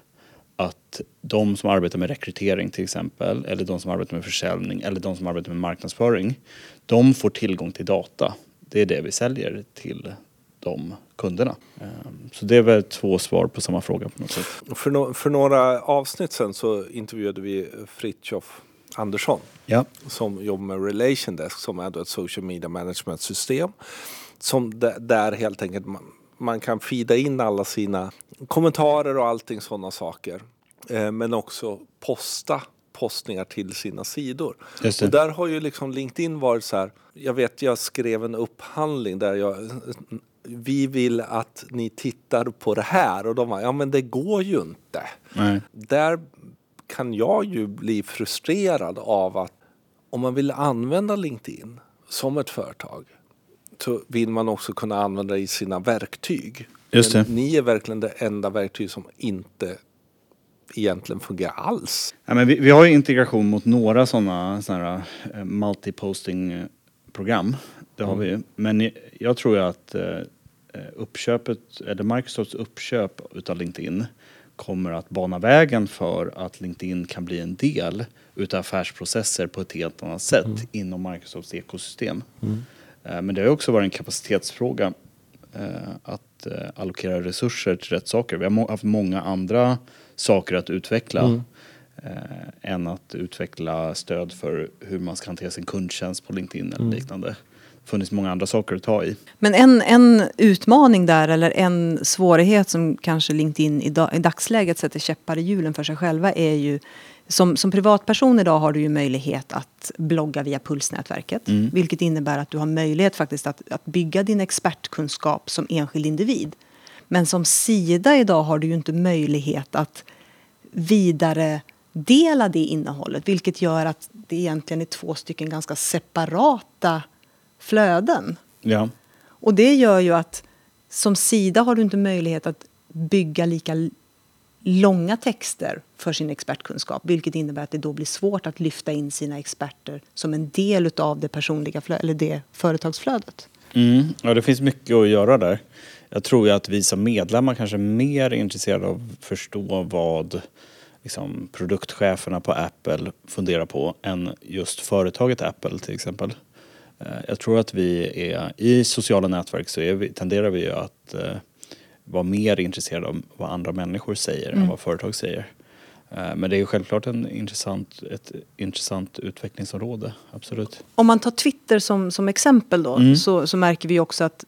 Att de som arbetar med rekrytering till exempel, eller de som arbetar med försäljning, eller de som arbetar med marknadsföring, de får tillgång till data. Det är det vi säljer till de kunderna. Eh, Så det är väl två svar på samma fråga på något sätt. För, no för några avsnitt sen så intervjuade vi Fritjof Andersson Ja. som jobbar med Relation Desk som är ett social media management system. Som där helt enkelt man, man kan fida in alla sina kommentarer och allting sådana saker. Eh, men också posta postningar till sina sidor. Och där har ju liksom LinkedIn varit så här. Jag vet jag skrev en upphandling där jag vi vill att ni tittar på det här och de var ja men det går ju inte. Nej. Där kan jag ju bli frustrerad av att om man vill använda LinkedIn som ett företag vill man också kunna använda det i sina verktyg. Just Men det. ni är verkligen det enda verktyg som inte egentligen fungerar alls. Ja, men vi, vi har ju integration mot några sådana såna eh, multiposting-program. Det har vi ju. Men jag- tror ju att eh, uppköpet, eller Microsofts uppköp utav LinkedIn kommer att bana vägen för att LinkedIn kan bli en del utav affärsprocesser på ett helt annat sätt inom Microsofts ekosystem. Eh, Men det har också varit en kapacitetsfråga eh, att eh, allokera resurser till rätt saker. Vi har haft många andra saker att utveckla eh, än att utveckla stöd för hur man ska hantera sin kundtjänst på LinkedIn eller liknande. Det funnits många andra saker att ta i. Men en, en utmaning där, eller en svårighet som kanske LinkedIn i, da, i dagsläget sätter käppar i hjulen för sig själva är ju som, som privatperson idag har du ju möjlighet att blogga via Pulsnätverket. Vilket innebär att du har möjlighet faktiskt att, att bygga din expertkunskap som enskild individ. Men som sida idag har du ju inte möjlighet att vidare dela det innehållet. Vilket gör att det egentligen är två stycken ganska separata flöden. Ja, Och det gör ju att som sida har du inte möjlighet att bygga lika långa texter för sin expertkunskap. Vilket innebär att det då blir svårt att lyfta in sina experter som en del av det personliga flö- eller det företagsflödet. mm. ja det finns mycket att göra där. Jag tror ju att vi som medlemmar kanske är mer intresserade av att förstå vad liksom, produktcheferna på Apple funderar på än just företaget Apple till exempel. Eh, jag tror att vi är, i sociala nätverk så är vi, tenderar vi ju att eh, vara mer intresserade av vad andra människor säger än vad företag säger. Eh, Men det är självklart en intressant, ett intressant utvecklingsområde, absolut. Om man tar Twitter som, som exempel då så, så märker vi också att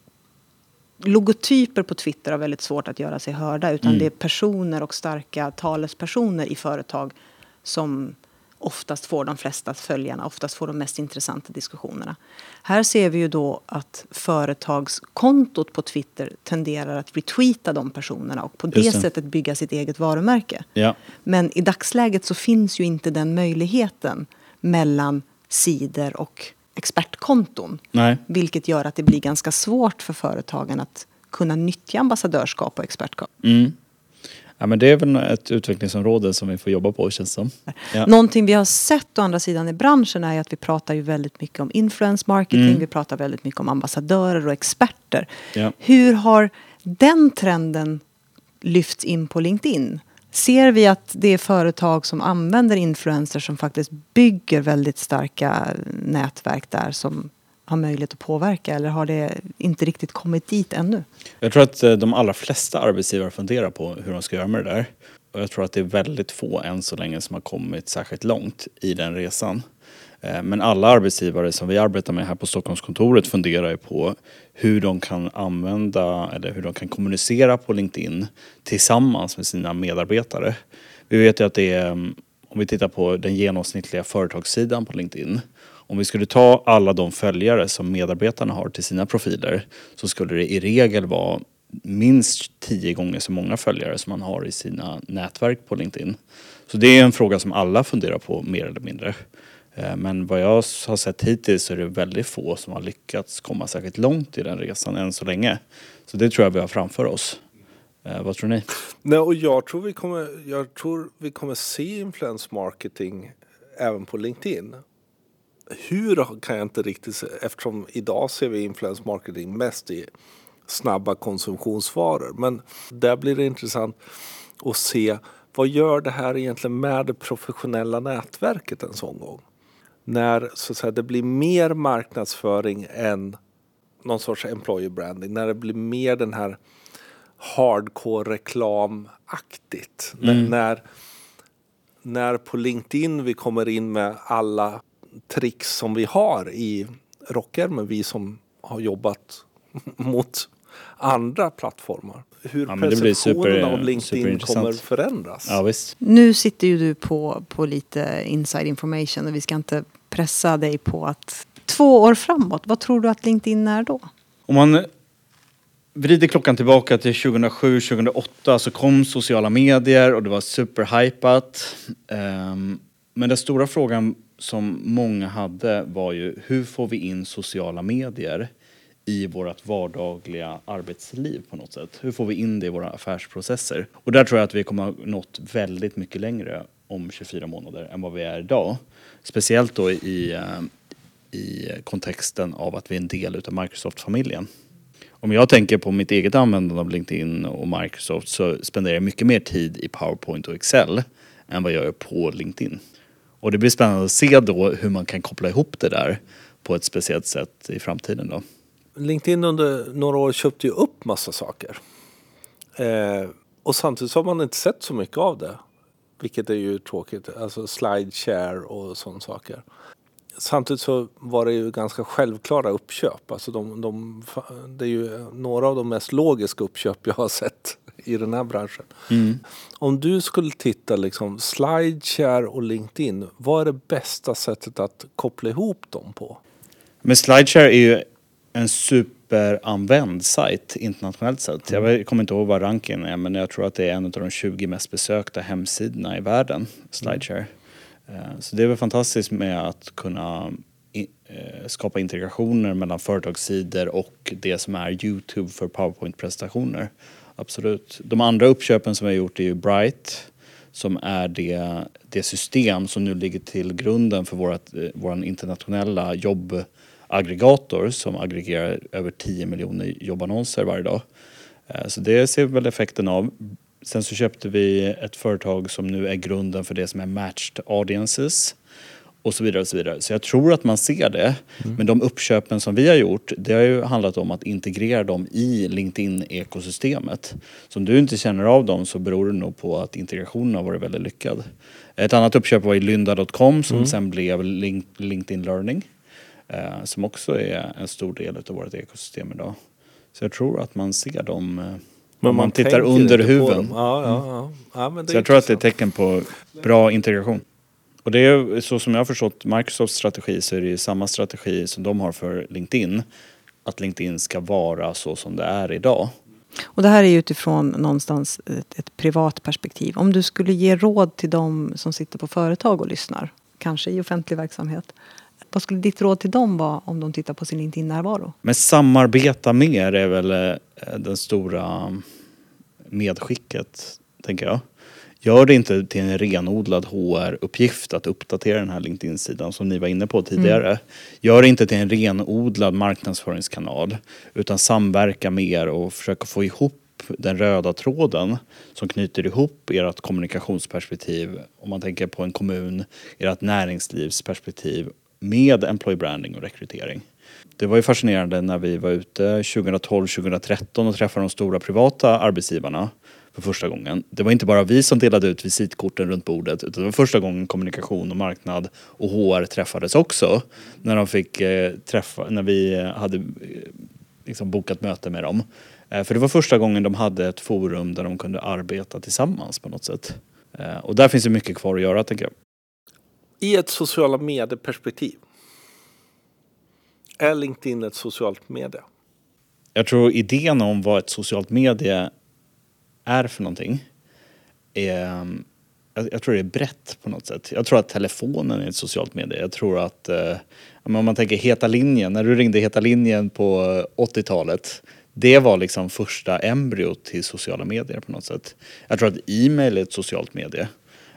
logotyper på Twitter har väldigt svårt att göra sig hörda. Utan det är personer och starka talespersoner i företag som oftast får de flesta följarna, oftast får de mest intressanta diskussionerna. Här ser vi ju då att företagskontot på Twitter tenderar att retweeta de personerna och på det, det. sättet bygga sitt eget varumärke. Ja, Men i dagsläget så finns ju inte den möjligheten mellan sidor och expertkonton. nej. Vilket gör att det blir ganska svårt för företagen att kunna nyttja ambassadörskap och expertskap. Mm. Ja, men det är väl ett utvecklingsområde som vi får jobba på känns som. Ja. Någonting vi har sett å andra sidan i branschen är att vi pratar ju väldigt mycket om influence marketing, Mm. vi pratar väldigt mycket om ambassadörer och experter. Ja. Hur har den trenden lyfts in på LinkedIn? Ser vi att det är företag som använder influencers som faktiskt bygger väldigt starka nätverk där som har möjlighet att påverka eller har det inte riktigt kommit dit ännu? Jag tror att eh, de allra flesta arbetsgivare funderar på hur de ska göra med det där. Och jag tror att det är väldigt få än så länge som har kommit särskilt långt i den resan. Eh, men alla arbetsgivare som vi arbetar med här på Stockholmskontoret funderar ju på hur de kan använda eller hur de kan kommunicera på LinkedIn tillsammans med sina medarbetare. Vi vet ju att det är, mm, om vi tittar på den genomsnittliga företagssidan på LinkedIn. Om vi skulle ta alla de följare som medarbetarna har till sina profiler så skulle det i regel vara minst tio gånger så många följare som man har i sina nätverk på LinkedIn. Så det är en fråga som alla funderar på mer eller mindre. Eh, men vad jag har sett hittills så är det väldigt få som har lyckats komma särskilt långt i den resan än så länge. Så det tror jag vi har framför oss. Eh, Vad tror ni? Nej, och jag tror, vi kommer, jag tror vi kommer se influence marketing även på LinkedIn. Hur kan jag inte riktigt se, eftersom idag ser vi influence marketing mest i snabba konsumtionsvaror. Men där blir det intressant att se vad gör det här egentligen med det professionella nätverket en sån gång? När så att säga, det blir mer marknadsföring än någon sorts employer branding. När det blir mer den här hardcore reklamaktigt. N- När, när på LinkedIn vi kommer in med alla tricks som vi har i rockärmen, vi som har jobbat mot andra plattformar. Hur Ja, perceptionen av LinkedIn kommer förändras. Ja visst. Nu sitter ju du på, på lite inside information och vi ska inte pressa dig på att två år framåt, vad tror du att LinkedIn är då? Om man vrider klockan tillbaka till 2007-2008 så kom sociala medier och det var superhypat. Ehm, men den stora frågan som många hade var ju hur får vi in sociala medier i vårt vardagliga arbetsliv på något sätt? Hur får vi in det i våra affärsprocesser? Och där tror jag att vi kommer ha nått väldigt mycket längre om 24 månader än vad vi är idag. Speciellt då i, eh, i kontexten av att vi är en del utav Microsoft-familjen. Om jag tänker på mitt eget användande av LinkedIn och Microsoft så spenderar jag mycket mer tid i PowerPoint och Excel än vad jag gör på LinkedIn. Och det blir spännande att se då hur man kan koppla ihop det där på ett speciellt sätt i framtiden då. LinkedIn under några år köpte ju upp massa saker. Eh, och samtidigt så har man inte sett så mycket av det. Vilket är ju tråkigt. Alltså slideshare och sådana saker. Samtidigt så var det ju ganska självklara uppköp. Alltså de, de, det är ju några av de mest logiska uppköp jag har sett i den här branschen. Om du skulle titta liksom slideshare och LinkedIn. Vad är det bästa sättet att koppla ihop dem på? Men Slideshare är ju en superanvänd sajt internationellt sett. Jag vet- kommer inte ihåg vad rankingen är men jag tror att det är en av de 20 mest besökta hemsidorna i världen, Slideshare. Eh, Så det är väl fantastiskt med att kunna eh, skapa integrationer mellan företagssidor och det som är Youtube för PowerPoint-presentationer. Absolut. De andra uppköpen som vi har gjort är ju Bright som är det, det system som nu ligger till grunden för vårat, vår internationella jobbaggregator som aggregerar över 10 miljoner jobbannonser varje dag. Eh, så det ser vi väl effekten av. Sen så köpte vi ett företag som nu är grunden för det som är matched audiences och så vidare och så vidare. Så jag tror att man ser det. Men de uppköpen som vi har gjort, det har ju handlat om att integrera dem i LinkedIn-ekosystemet. Så om du inte känner av dem så beror det nog på att integrationen har varit väldigt lyckad. Ett annat uppköp var i lynda.com som sen blev Link- LinkedIn Learning. Eh, som också är en stor del av vårt ekosystem idag. Så jag tror att man ser dem eh, om man, tittar tänker under huven. Ja, ja, ja. ja men Så jag tror att det är ett tecken på bra integration. Och det är så som jag har förstått Microsofts strategi så är det ju samma strategi som de har för LinkedIn. Att LinkedIn ska vara så som det är idag. Och det här är ju utifrån någonstans ett, ett privat perspektiv. Om du skulle ge råd till de som sitter på företag och lyssnar, kanske i offentlig verksamhet. Vad skulle ditt råd till dem vara om de tittar på sin LinkedIn-närvaro? Men samarbeta mer är väl eh, den stora medskicket, tänker jag. Gör det inte till en renodlad HR-uppgift att uppdatera den här LinkedIn-sidan som ni var inne på tidigare. Gör det inte till en renodlad marknadsföringskanal utan samverka mer och försöka få ihop den röda tråden som knyter ihop ert kommunikationsperspektiv, om man tänker på en kommun, ert näringslivsperspektiv med employee branding och rekrytering. Det var ju fascinerande när vi var ute 2012-2013 och träffade de stora privata arbetsgivarna för första gången. Det var inte bara vi som delade ut visitkorten runt bordet utan det var första gången kommunikation och marknad och HR träffades också. När de fick eh, träffa, när vi hade eh, liksom bokat möte med dem. Eh, för det var första gången de hade ett forum där de kunde arbeta tillsammans på något sätt. Eh, och där finns det mycket kvar att göra tänker jag. I ett sociala medieperspektiv. Är LinkedIn ett socialt medie? Jag tror idén om vad ett socialt medie är för någonting är, jag, jag tror det är brett på något sätt. Jag tror att telefonen är ett socialt medie. Jag tror att, eh, om man tänker Heta linjen, när du ringde Heta linjen på 80-talet det var liksom första embryot till sociala medier på något sätt. Jag tror att e-mail är ett socialt medie.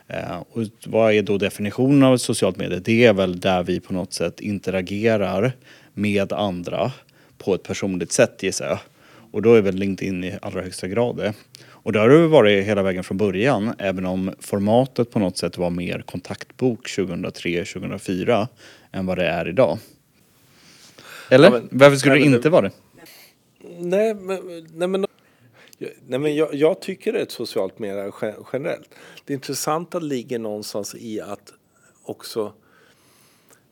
Eh, och vad är då definitionen av ett socialt medie? Det är väl där vi på något sätt interagerar med andra på ett personligt sätt gissar jag. Och då är väl LinkedIn i allra högsta grad det. Och det har det varit hela vägen från början, även om formatet på något sätt var mer kontaktbok 2003-2004 än vad det är idag. Eller? Ja, men- Varför skulle nej, det inte vara det? Nej, men, nej, men, nej, men jag, jag tycker det är ett socialt medie gen- generellt. Det intressanta ligger någonstans i att också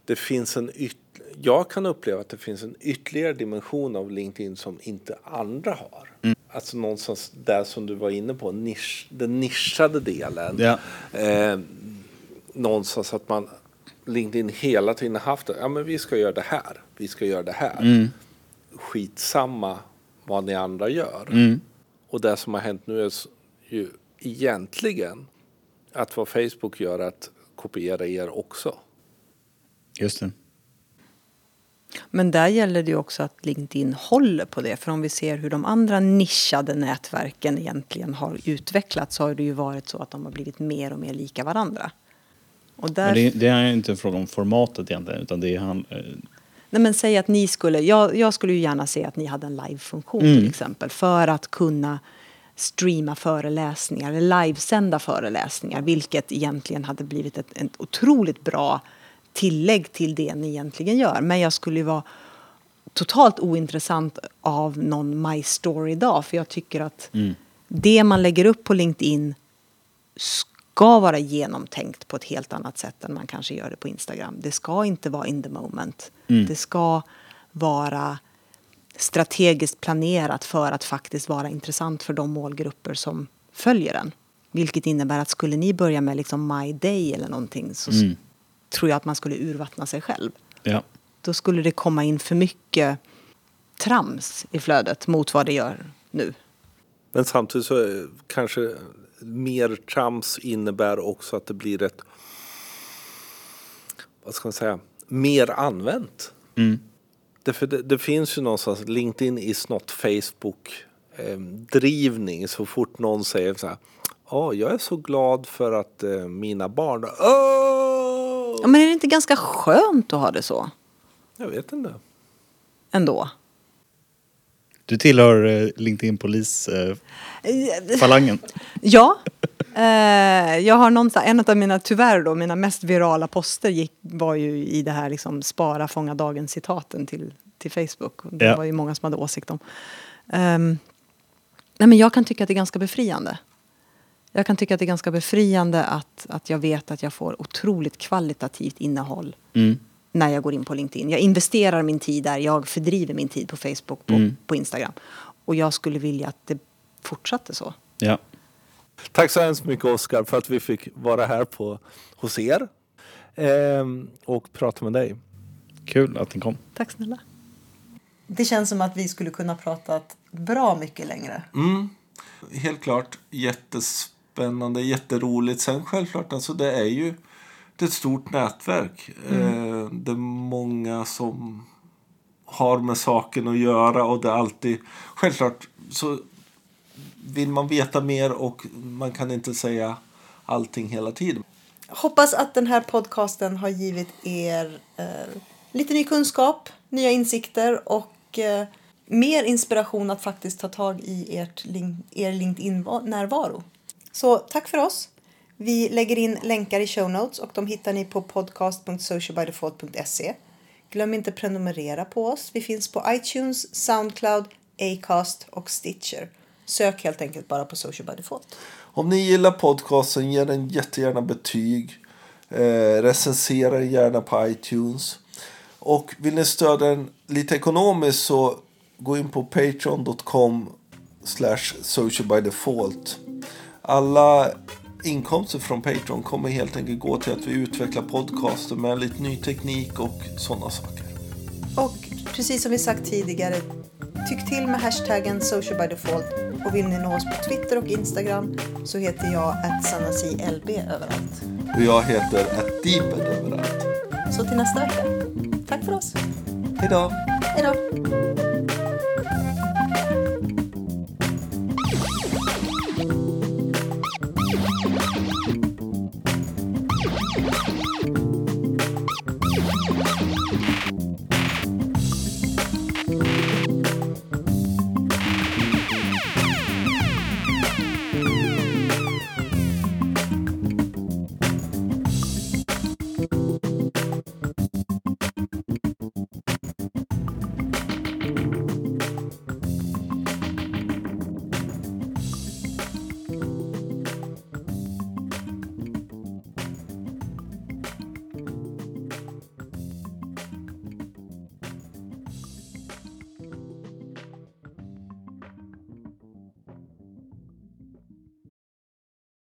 det finns en yt, jag kan uppleva att det finns en ytterligare dimension av LinkedIn som inte andra har. Alltså någonstans där som du var inne på, nisch, den nischade delen. Ja. Eh, någonstans att man LinkedIn hela tiden haft det. Ja men vi ska göra det här. Vi ska göra det här. Skitsamma vad ni andra gör. Och det som har hänt nu är ju egentligen att vad Facebook gör är att kopiera er också. Just det. Men där gäller det också att LinkedIn håller på det. För om vi ser hur de andra nischade nätverken egentligen har utvecklats så har det ju varit så att de har blivit mer och mer lika varandra. Där, Men det, det är inte en fråga om formatet egentligen utan det är han, eh, nej men säg att ni skulle, jag, jag skulle ju gärna se att ni hade en livefunktion till exempel. För att kunna streama föreläsningar eller livesända föreläsningar. Vilket egentligen hade blivit ett, ett otroligt bra tillägg till det ni egentligen gör. Men jag skulle ju vara totalt ointressant av någon My Story idag. För jag tycker att det man lägger upp på LinkedIn ska vara genomtänkt på ett helt annat sätt än man kanske gör det på Instagram. Det ska inte vara in the moment. Det ska vara strategiskt planerat för att faktiskt vara intressant för de målgrupper som följer den. Vilket innebär att skulle ni börja med liksom My Day eller någonting så s- tror jag att man skulle urvattna sig själv. ja. Då skulle det komma in för mycket trams i flödet mot vad det gör nu. Men samtidigt så kanske mer trams innebär också att det blir ett vad ska man säga, mer använt. Det, för det, det finns ju någonstans, LinkedIn is not Facebook eh, drivning. Så fort någon säger så här, ja jag är så glad för att eh, mina barn, Åh! Ja, men är det inte ganska skönt att ha det så Jag vet inte. ändå? Du tillhör eh, LinkedIn polis-falangen. Ja. Eh, jag har någonstans, en av mina, tyvärr då, mina mest virala poster gick, var ju i det här liksom spara, fånga dagens citaten till, till Facebook. Det Ja. var ju många som hade åsikt om. Ehm, nej men jag kan tycka att det är ganska befriande. Jag kan tycka att det är ganska befriande att, att jag vet att jag får otroligt kvalitativt innehåll Mm. när jag går in på LinkedIn. Jag investerar min tid där, jag fördriver min tid på Facebook, på, Mm. på Instagram. Och jag skulle vilja att det fortsatte så. Ja. Tack så hemskt mycket Oskar för att vi fick vara här på, hos er ehm, och prata med dig. Kul att ni kom. Tack snälla. Det känns som att vi skulle kunna prata bra mycket längre. Helt klart jättespännande, jätteroligt. Sen självklart, alltså det är ju det är ett stort nätverk. Eh, det är många som har med saken att göra och det är alltid... Självklart så vill man veta mer och man kan inte säga allting hela tiden. Hoppas att den här podcasten har givit er eh, lite ny kunskap, nya insikter och eh, mer inspiration att faktiskt ta tag i ert, er LinkedIn-närvaro. Så tack för oss. Vi lägger in länkar i show notes och de hittar ni på podcast.socialbydefault.se. Glöm inte prenumerera på oss. Vi finns på iTunes, Soundcloud, Acast och Stitcher. Sök helt enkelt bara på Social by Default. Om ni gillar podcasten, ge den jättegärna betyg. Eh, recensera den gärna på iTunes. Och vill ni stödja den lite ekonomiskt så gå in på patreon.com slash socialbydefault. Alla inkomster från Patreon kommer helt enkelt gå till att vi utvecklar podcasten med lite ny teknik och sådana saker. Och precis som vi sagt tidigare, tyck till med hashtaggen socialbydefault och vill ni nå oss på Twitter och Instagram så heter jag @sanacilb överallt. Och jag heter atdeeped överallt. Så till nästa vecka. Tack för oss. Hejdå! Hej då!